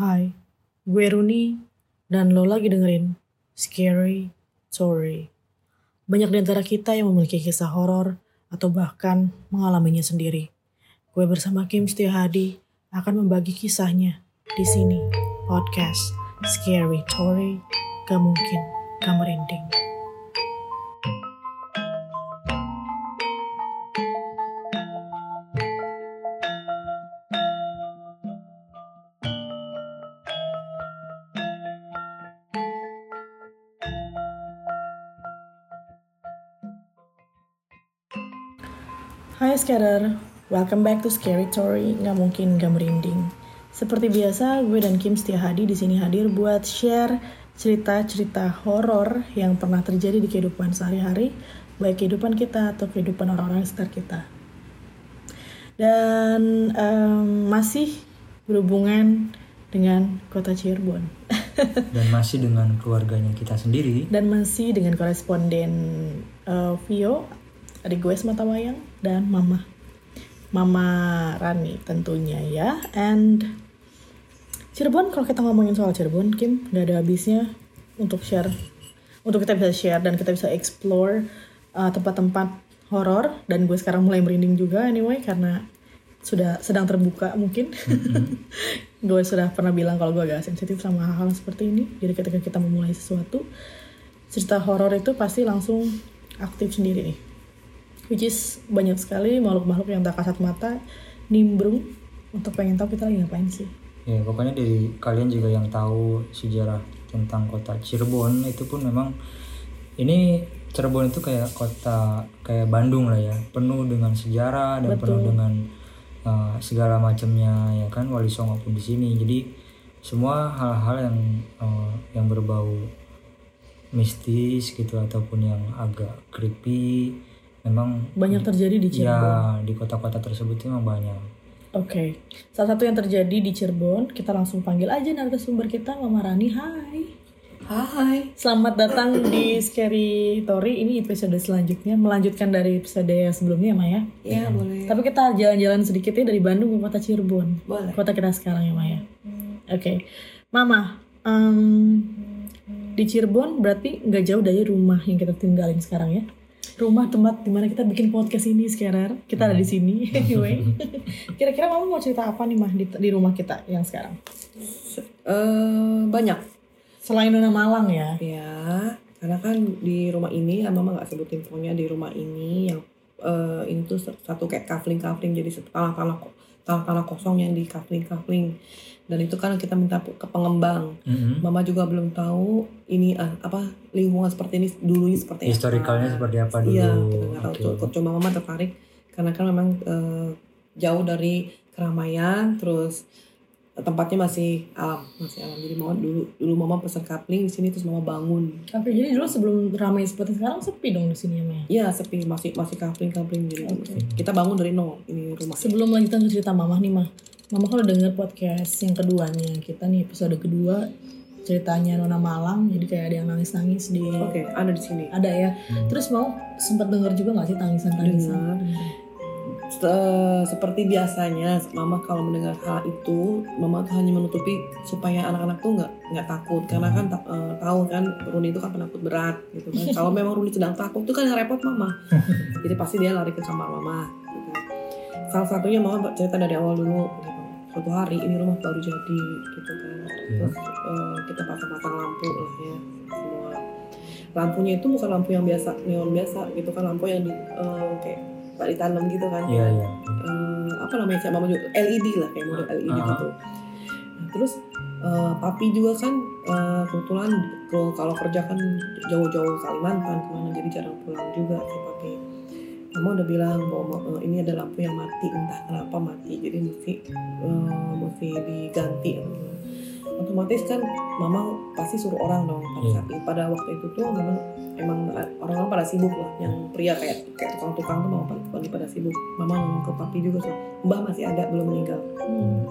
Hai, gue Runi dan lo lagi dengerin Scary Story. Banyak di antara kita yang memiliki kisah horor atau bahkan mengalaminya sendiri. Gue bersama Kim Hadi akan membagi kisahnya di sini podcast Scary Story. Gak mungkin gak merinding. Hai Scatter, welcome back to Scary Story. Nggak mungkin nggak merinding. Seperti biasa, gue dan Kim Setia Hadi di sini hadir buat share cerita-cerita horor yang pernah terjadi di kehidupan sehari-hari, baik kehidupan kita atau kehidupan orang-orang sekitar kita. Dan em, masih berhubungan dengan kota Cirebon. dan masih dengan keluarganya kita sendiri dan masih dengan koresponden eh, Vio, adik gue semata wayang dan mama. Mama Rani tentunya ya. And Cirebon kalau kita ngomongin soal Cirebon, Kim, nggak ada habisnya untuk share, untuk kita bisa share dan kita bisa explore uh, tempat-tempat horor dan gue sekarang mulai merinding juga anyway karena sudah sedang terbuka mungkin. gue sudah pernah bilang kalau gue agak sensitif sama hal-hal seperti ini. Jadi ketika kita memulai sesuatu, cerita horor itu pasti langsung aktif sendiri nih. Which is banyak sekali makhluk-makhluk yang tak kasat mata nimbrung untuk pengen tahu kita lagi ngapain sih. ya pokoknya dari kalian juga yang tahu sejarah tentang kota Cirebon itu pun memang ini Cirebon itu kayak kota kayak Bandung lah ya. Penuh dengan sejarah dan penuh dengan uh, segala macamnya ya kan? Wali Songo pun di sini. Jadi semua hal-hal yang uh, yang berbau mistis gitu ataupun yang agak creepy memang Banyak terjadi di Cirebon. ya di kota-kota tersebut itu memang banyak Oke, salah satu yang terjadi di Cirebon, kita langsung panggil aja narasumber kita, Mama Rani. Hai. Hai. Selamat datang di Scary Story. Ini episode selanjutnya, melanjutkan dari episode yang sebelumnya, Maya. Ya boleh. Tapi kita jalan-jalan sedikit ya dari Bandung ke kota Cirebon. Boleh. Kota kita sekarang ya, Maya. Oke, Mama. em, di Cirebon berarti nggak jauh dari rumah yang kita tinggalin sekarang ya? Rumah tempat di mana kita bikin podcast ini sekarang. Kita ada di sini. Anyway, kira-kira Mama mau cerita apa nih mah di, di rumah kita yang sekarang? Eh banyak. Selain Nona Malang ya. Ya, karena kan di rumah ini, ya mama nggak sebutin pokoknya di rumah ini yang eh, ini tuh satu kayak kafling-kafling jadi satu tanah-tanah ko- tanah-tanah kosong yang di kafling-kafling. Dan itu kan kita minta ke pengembang. Mhm. Mama juga belum tahu ini ah, apa lingkungan seperti ini dulunya seperti historikalnya apa. seperti apa dulu Iya, kita nggak tahu tuh. Kok Cuma mama tertarik karena kan memang eh, jauh dari keramaian, terus tempatnya masih alam, masih alam. Jadi mama dulu dulu mama pesan kapling di sini terus mama bangun. Oke, jadi dulu sebelum ramai seperti sekarang sepi dong di sini ya, Maya. Iya sepi masih masih kapling kapling jadi Oke. kita bangun dari nol ini rumah. Sebelum lanjutan ke cerita Mama nih mah, Mama kalau denger podcast yang keduanya kita nih episode kedua ceritanya Nona Malang, jadi kayak ada yang nangis-nangis di Oke ada di sini. ada ya. Hmm. Terus mau sempat denger juga nggak sih tangisan-tangisan? Se- seperti biasanya mama kalau mendengar hal itu mama tuh hanya menutupi supaya anak-anak tuh nggak nggak takut karena kan ta- eh, tahu kan Runi itu kan penakut berat gitu kan kalau memang Runi sedang takut itu kan yang repot mama jadi pasti dia lari ke kamar mama gitu. salah satunya mama cerita dari awal dulu gitu. Suatu hari ini rumah baru jadi gitu kan. Terus eh, kita pasang-pasang lampu lah ya semua. Lampunya itu bukan lampu yang biasa neon biasa gitu kan. Lampu yang di eh, kayak tak ditanam gitu kan. Iya iya. Eh, apa namanya juga LED lah kayak model LED Ah. gitu. Nah, terus eh, papi juga kan eh, kebetulan kalau kalau kerja kan jauh-jauh Kalimantan ke mana jadi jarang pulang juga si papi mama udah bilang bahwa eh, ini ada lampu yang mati entah kenapa mati. Jadi mesti eh, mesti diganti. Otomatis kan mama pasti suruh orang dong pada Iya. saat itu. Pada waktu itu tuh memang emang orang-orang pada sibuk lah. Yang pria kayak kayak tukang-tukang tuh mau pagi pada sibuk. Mama ngomong ke papi juga tuh mbah masih ada belum meninggal. Hmm.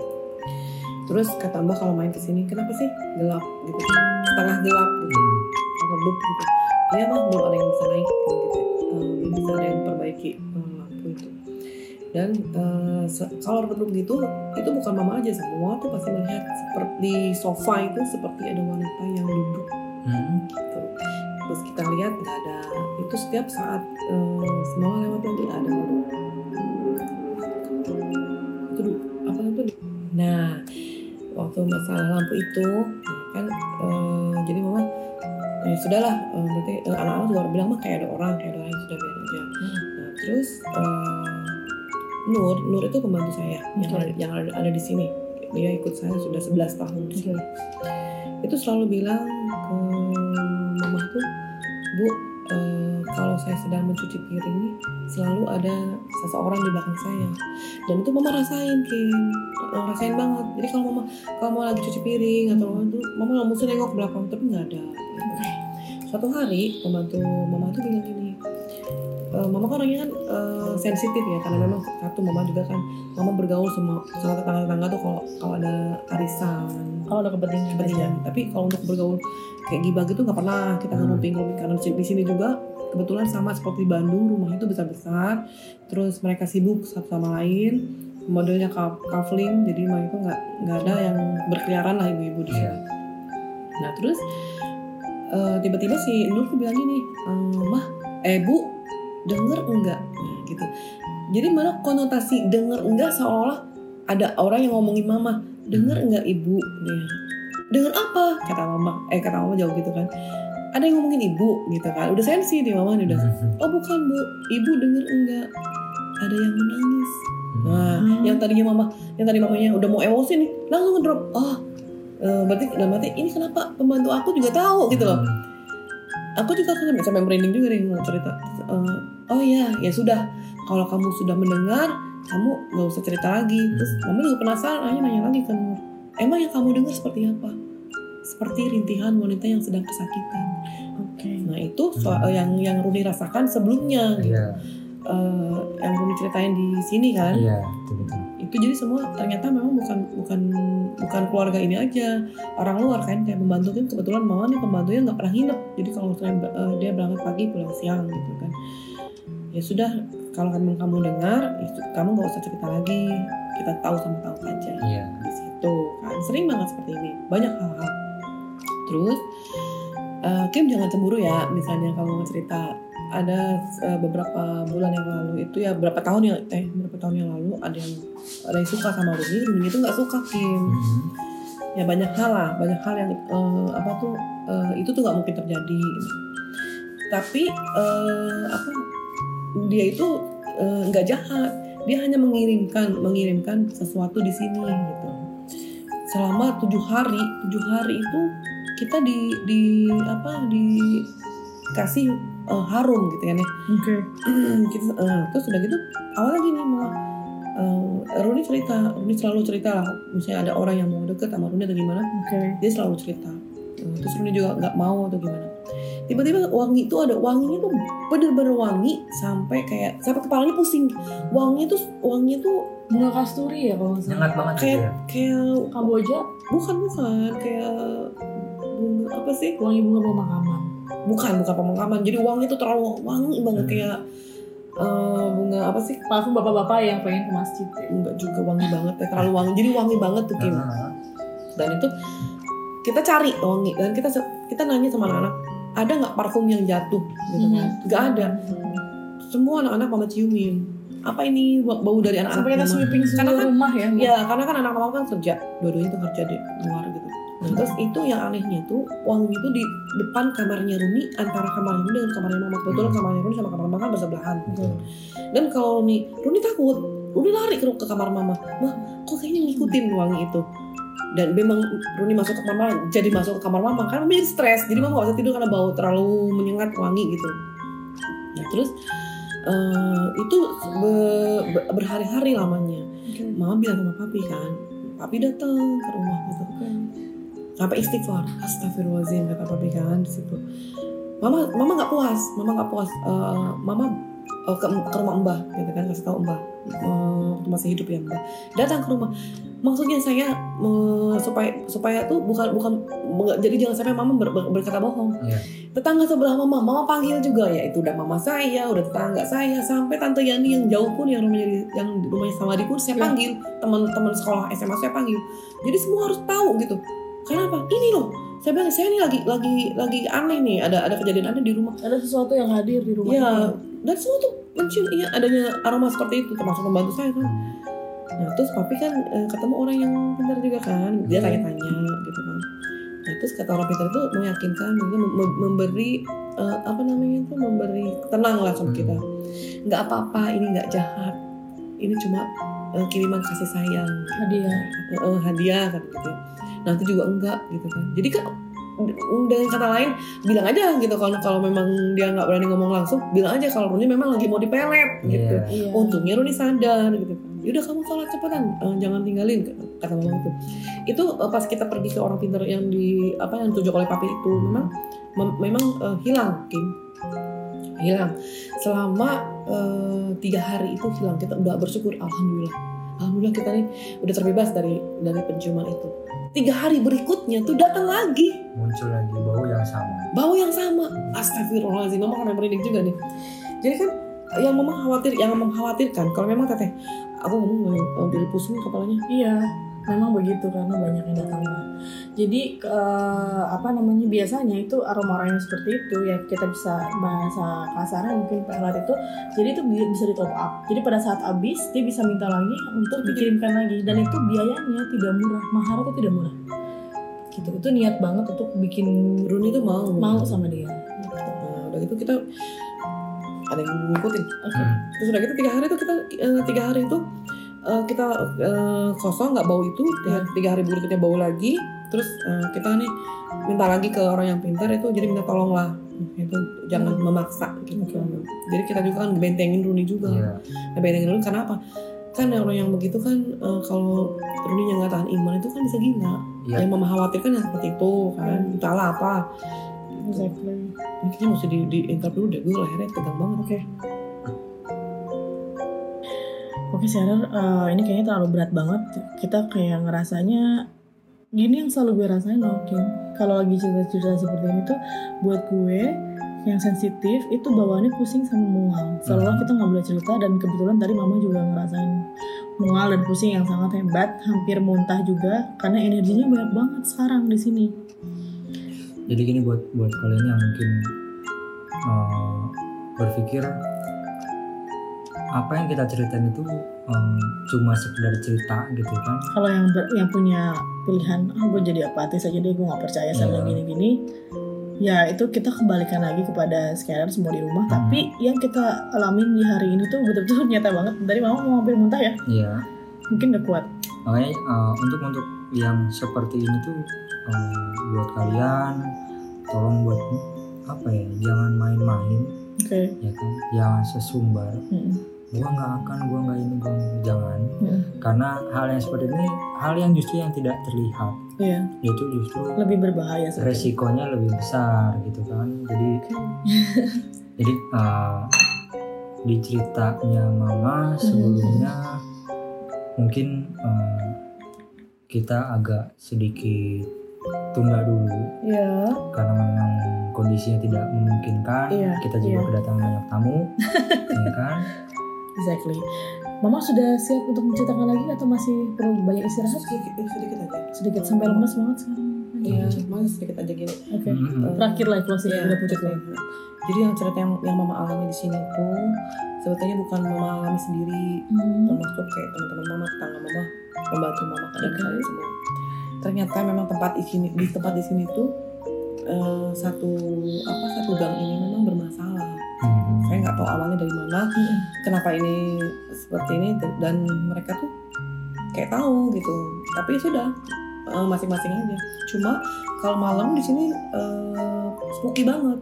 terus kata mbah kalau main ke sini kenapa sih gelap? Gitu setengah gelap gitu. Hmm. redup gitu ya mah belum ada yang bisa naik gitu belum bisa ada yang perbaiki lampu itu dan se- kalau redup gitu itu bukan mama aja. Semua tuh pasti melihat seperti sofa itu seperti ada wanita yang duduk. Hmm. gitu. Terus kita lihat nggak ada itu setiap saat eh, semua lewat nggak ada. Itu du- apa itu? Nah waktu masalah lampu itu kan eh, jadi mama ya sudahlah eh, berarti eh, anak-anak juga bilang mah kayak ada orang kayak ada orang sudah biar aja. Nah, terus eh, Nur Nur itu pembantu saya yang Oke. ada, yang ada, ada di sini. Dia ikut saya sudah 11 tahun di sini. Itu selalu bilang ke mama tuh bu eh, kalau saya sedang mencuci piring selalu ada seseorang di belakang saya. Dan itu mama rasain Kim Eh, rasain banget. Jadi kalau mama kalau mama lagi cuci piring atau apa tuh mama nggak mesti nengok ke belakang tapi nggak ada suatu hari pembantu mama tuh bilang gini "Eh, mama kan orangnya kan eh, sensitif ya karena memang satu mama juga kan mama bergaul sama sama tetangga-tetangga tuh kalau kalau ada arisan kalau ada kepentingan kepentingan tapi kalau untuk bergaul kayak gibah gitu nggak pernah kita Hmm. ngeruping ngeruping karena di sini juga kebetulan sama seperti Bandung rumahnya itu besar besar terus mereka sibuk satu sama lain modelnya ka- kafling jadi itu nggak nggak ada yang berkeliaran lah ibu-ibu di sini Iya. nah terus eh, tiba-tiba si Nur tuh bilang gini "Eh, mah eh bu denger enggak? Nah, gitu. Jadi mana konotasi denger enggak seolah ada orang yang ngomongin mama denger enggak ibu? Dia denger apa? kata mama eh kata mama jauh gitu kan. Ada yang ngomongin ibu gitu kan. Udah sensi di mama nih udah. Hmm. oh bukan bu. Ibu denger enggak? Ada yang menangis. Nah Hmm. yang tadinya mama yang tadi mamanya udah mau emosi nih langsung ngedrop oh eh, berarti dalam arti ini kenapa pembantu aku juga tahu? Gitu loh. Hmm. aku juga kan sampai, sampai merinding juga nih mau cerita. Eh, oh ya ya sudah. Kalau kamu sudah mendengar kamu nggak usah cerita lagi. Terus mama juga penasaran akhirnya nanya lagi ke Nur emang yang kamu dengar seperti apa? Seperti rintihan wanita yang sedang kesakitan. Oke. Nah itu so- eh, yang yang Runi rasakan sebelumnya gitu. Eh, yang Runi ceritain di sini kan? Iya, betul betul. Itu jadi semua ternyata memang bukan bukan bukan keluarga ini aja. Orang luar kan kayak pembantu kan kebetulan mama nih pembantunya nggak pernah nginep. Jadi kalau misalnya eh, dia berangkat pagi pulang siang gitu kan. Ya sudah kalau kamu kamu dengar itu kamu nggak usah cerita lagi. Kita tahu sama tahu saja Iya. di situ kan sering banget seperti ini. Banyak hal-hal. Terus eh, Kim jangan cemburu ya misalnya kamu mau cerita ada eh, beberapa bulan yang lalu itu ya berapa tahun yang eh berapa tahun yang lalu ada yang ada yang suka sama Rumi Rumi itu nggak suka Kim. Hmm. ya banyak hal lah banyak hal yang eh, apa tuh eh, itu tuh nggak mungkin terjadi. Tapi eh, apa dia itu nggak jahat. Dia hanya mengirimkan mengirimkan sesuatu di sini gitu. Selama tujuh hari tujuh hari itu kita di di apa dikasih eh, harum gitu kan ya. Oke. Kita eh, terus udah gitu awalnya gini malah eh, Runi cerita Runi selalu cerita lah misalnya ada orang yang mau deket sama Runi atau gimana oke. dia selalu cerita. Eh, terus Runi juga nggak mau atau gimana. Tiba-tiba wangi itu ada wanginya tuh bener-bener wangi sampai kayak sampai kepalanya pusing. Wangi tuh wangi tuh bunga kasturi ya kalau nggak salah. Nyengat banget gitu kayak ya. kayak kamboja? Bukan bukan. Kayak bunga apa sih? Wangi bunga pemakaman bukan bukan pemakaman. Jadi wangi tuh terlalu wangi banget Hmm. kayak eh, bunga apa sih? Parfum bapak-bapak yang pengen ke masjid. Ya. enggak juga wangi banget ya. Terlalu wangi. Jadi wangi banget tuh Kim. Ah, dan itu kita cari wangi. Dan kita kita nanya sama anak-anak ada nggak parfum yang jatuh? Gitu kan. Mhm. nggak ada. Semua anak-anak mama ciumin. Apa ini bau dari anak-anak Karena kan- rumah ya ya karena kan anak mama kan kerja. Dua-duanya tuh kerja di luar gitu nah terus itu yang anehnya itu wangi itu di depan kamarnya Rumi antara kamarnya Rumi dengan kamarnya mama kebetulan Hmm. kamarnya Rumi sama kamar mama kan bersebelahan. Betul. dan kalau Rumi Rumi takut. Rumi lari ke, ke kamar mama mah kok kayaknya ngikutin wangi itu? Dan memang Runi masuk ke kamar mama jadi masuk ke kamar mama karena Rumi jadi stres. Jadi mama gak bisa tidur karena bau terlalu menyengat wangi gitu. Nah terus eh, itu be- be- berhari-hari lamanya. Mama bilang sama papi kan papi datang ke rumah gitu sampai istighfar? Astagfirullahaladzim kata papi kan di situ. Mama mama nggak puas mama nggak puas. Eh, mama eh, ke, ke rumah mbah gitu kan kasih tahu mbah. Eh, waktu masih hidup ya mbah. Datang ke rumah. Maksudnya saya eh, supaya supaya tuh bukan bukan jadi jangan sampai mama ber- ber- berkata bohong. Iya. tetangga sebelah mama mama panggil juga. Ya itu udah mama saya udah tetangga saya sampai tante Yani yang jauh pun yang rumahnya yang rumahnya sama di pun saya Iya. panggil. Teman-teman sekolah SMA saya panggil. Jadi semua harus tahu gitu kenapa ini loh saya bilang saya ini lagi lagi lagi aneh nih ada ada kejadian aneh di rumah ada sesuatu yang hadir di rumah Iya, itu. dan semua tuh mencium iya adanya aroma seperti itu termasuk pembantu saya kan. Nah terus papi kan eh, ketemu orang yang pintar juga kan, dia Hmm. tanya-tanya gitu kan. Nah terus kata orang pintar itu meyakinkan, gitu, mem- mem- memberi eh, apa namanya itu memberi tenang lah sama kita. Nggak apa-apa, ini nggak jahat, ini cuma eh, kiriman kasih sayang, hadiah eh, hadiah kan gitu. Nanti juga enggak gitu kan. Jadi kan dengan kata lain bilang aja gitu kalau kalau memang dia nggak berani ngomong langsung bilang aja kalau Runi memang lagi mau dipelet gitu. Iya. iya untungnya Runi sadar gitu yaudah kamu sholat cepetan eh, jangan tinggalin kata mama itu. Itu eh, pas kita pergi ke orang pintar yang di apa yang ditunjuk oleh papi itu memang mem- memang eh, hilang Kim. Hilang. Selama eh, tiga hari itu hilang kita udah bersyukur alhamdulillah alhamdulillah kita nih udah terbebas dari dari penciuman itu. Tiga hari berikutnya tuh datang lagi. Muncul lagi bau yang sama. Bau yang sama. Astagfirullahaladzim. Mama karena merinding juga nih. Jadi kan yang mama khawatir yang mama khawatirkan kalau memang teteh aku ngomong mau jadi pusing kepalanya Iya, memang begitu karena banyak yang datang. Jadi eh, apa namanya biasanya itu aroma yang seperti itu ya kita bisa bahasa kasarnya mungkin pelet itu jadi itu bi- bisa di top up. Jadi pada saat habis dia bisa minta lagi untuk dikirimkan lagi dan itu biayanya tidak murah, mahar itu tidak murah. Gitu. Itu niat banget untuk bikin Runi tuh mau mau sama dia. Nah, udah gitu kita ada yang ngikutin Oke. Hmm. terus udah gitu tiga hari tuh kita eh, tiga hari itu eh, kita eh, kosong nggak bau itu tiga, tiga hari berikutnya bau lagi terus eh, kita nih minta lagi ke orang yang pintar itu jadi minta tolong lah itu jangan memaksa gitu Oke. jadi kita juga kan bentengin Runi juga Iya. Nah, bentengin Runi karena apa kan orang yang begitu kan kalau Runi yang nggak tahan iman itu kan bisa gila Iya. yang mama khawatirkan yang seperti itu kan entahlah apa Exactly. ini kayaknya mesti di, di interview dulu deh gue lehernya tegang banget Oke. Oke, Sarah, eh, ini kayaknya terlalu berat banget. Kita kayak ngerasanya gini yang selalu gue rasain loh, Kim. Kalau lagi cerita-cerita seperti ini tuh buat gue yang sensitif itu bawaannya pusing sama mual. Seolah Mhm. kita nggak boleh cerita dan kebetulan tadi mama juga ngerasain mual dan pusing yang sangat hebat, hampir muntah juga karena energinya banyak banget sekarang di sini. Jadi gini buat buat kalian yang mungkin eh, berpikir apa yang kita ceritain itu eh, cuma sekedar cerita gitu kan? Kalau yang ber- yang punya pilihan ah gue jadi apatis aja deh gue nggak percaya sama Iya. gini-gini ya itu kita kembalikan lagi kepada scatter semua di rumah. Hmm. tapi yang kita alamin di hari ini tuh betul-betul nyata banget. Dari mama mau hampir muntah ya? Iya. Mungkin gak kuat. Makanya eh, untuk untuk yang seperti ini tuh eh, buat kalian tolong buat apa ya jangan main-main. Oke. Ya kan? Jangan sesumbar. Mm-mm. gua nggak akan gua nggak ini gua jangan. Mm-mm. karena hal yang seperti ini hal yang justru yang tidak terlihat. Iya, itu justru lebih berbahaya sebenarnya. resikonya lebih besar gitu kan? Jadi jadi uh, di ceritanya mama sebelumnya mungkin uh, kita agak sedikit tunda dulu Iya, karena memang kondisinya tidak memungkinkan Iya, kita juga iya. kedatangan banyak tamu ya kan exactly. Mama sudah siap untuk menceritakan lagi atau masih perlu banyak istirahat? sedikit sedikit aja Sedikit sampai lemas banget sekarang. iya masih sedikit aja gini Oke. Mm-mm. Terakhir lah closing Iya, udah oke. loh. Jadi yang cerita yang, yang mama alami di sini tuh sebetulnya bukan mama alami sendiri, Hmm. termasuk kayak teman-teman mama, tetangga mama, membantu mama dan Oke. kalian semua. Ternyata memang tempat di sini di tempat di sini tuh eh, satu apa satu gang ini memang bermasalah. Mhm. Saya nggak tahu awalnya dari mana, Mm-mm. kenapa ini seperti ini dan mereka tuh kayak tahu gitu. Tapi ya sudah eh, masing-masing aja. Cuma kalau malam di sini eh, spooky banget.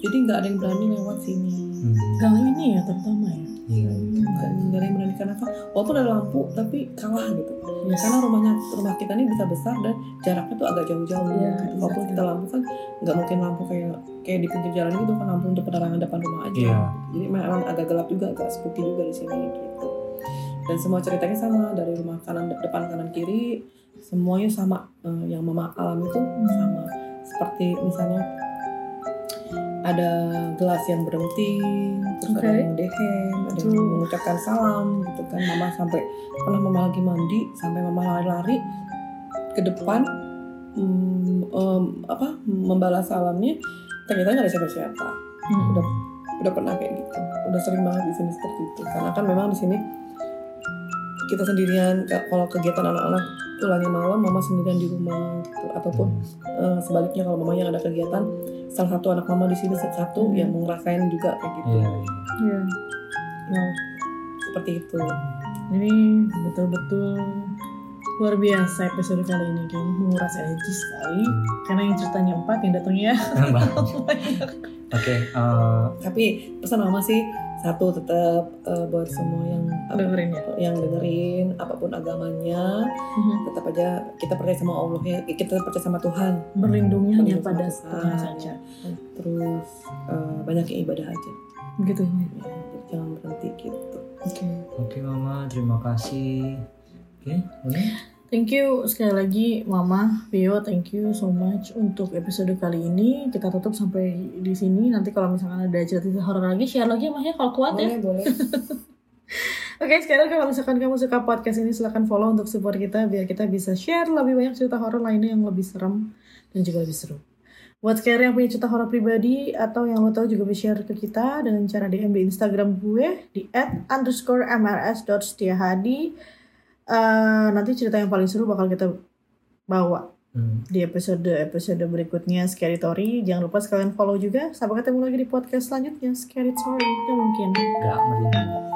Jadi nggak ada yang berani lewat sini. Hmm. Gang ini ya terutama ya. Iya. dan dari menandikan apa walaupun ada lampu tapi kalah gitu Yes. karena rumahnya rumah kita ini bisa besar dan jaraknya tuh agak jauh-jauh Iya, gitu. walaupun exactly. kita lampu kan nggak mungkin lampu kayak kayak di pinggir jalan gitu kan lampu untuk penerangan depan rumah aja Iya. jadi memang agak gelap juga agak spooky juga di sini gitu dan semua ceritanya sama dari rumah kanan depan kanan kiri semuanya sama Eh, yang mama alami itu sama seperti misalnya ada gelas yang berhenti terus ada Oke. yang dehem ada yang mengucapkan salam gitu kan. Mama sampai pernah mama lagi mandi sampai mama lari-lari ke depan mm, em, apa membalas salamnya ternyata nggak ada siapa-siapa. Hmm. udah udah pernah kayak gitu. Udah sering banget di sini seperti itu karena kan memang di sini kita sendirian Ka- kalau kegiatan anak-anak pulangnya malam mama sendirian di rumah gitu ataupun eh, sebaliknya kalau mama yang ada kegiatan salah satu anak mama di sini satu Hmm. yang mau ngerasain juga kayak gitu Iya. Iya. Wow. seperti itu Ini betul-betul luar biasa episode kali ini kayaknya menguras energi sekali karena yang ceritanya empat yang datangnya. Oke. eh, tapi pesan mama sih satu tetap eh, buat semua yang apa, dengerin ya. yang dengerin apa pun agamanya Mhm. tetap aja kita percaya sama Allah ya kita percaya sama Tuhan Berlindungnya hanya pada Tuhan saja. terus eh, banyakin ibadah aja Begitu. ya, jangan berhenti gitu Oke. Oke Mama, terima kasih. Oke, Uni? Thank you sekali lagi Mama Vio, thank you so much untuk episode kali ini. Kita tutup sampai di sini. Nanti kalau misalkan ada cerita horor lagi, share lagi ya Mah ya kalau kuat ya. boleh boleh Oke, sekarang kalau misalkan kamu suka podcast ini, silahkan follow untuk support kita biar kita bisa share lebih banyak cerita horor lainnya yang lebih serem dan juga lebih seru. Buat sekalian yang punya cerita horor pribadi atau yang lo tahu juga bisa share ke kita dengan cara DM di Instagram gue di underscore Eh, nanti cerita yang paling seru bakal kita bawa Hmm. di episode-episode berikutnya Scary Story. Jangan lupa sekalian follow juga. Sampai ketemu lagi di podcast selanjutnya Scary Story. Ya mungkin. Gak merinding.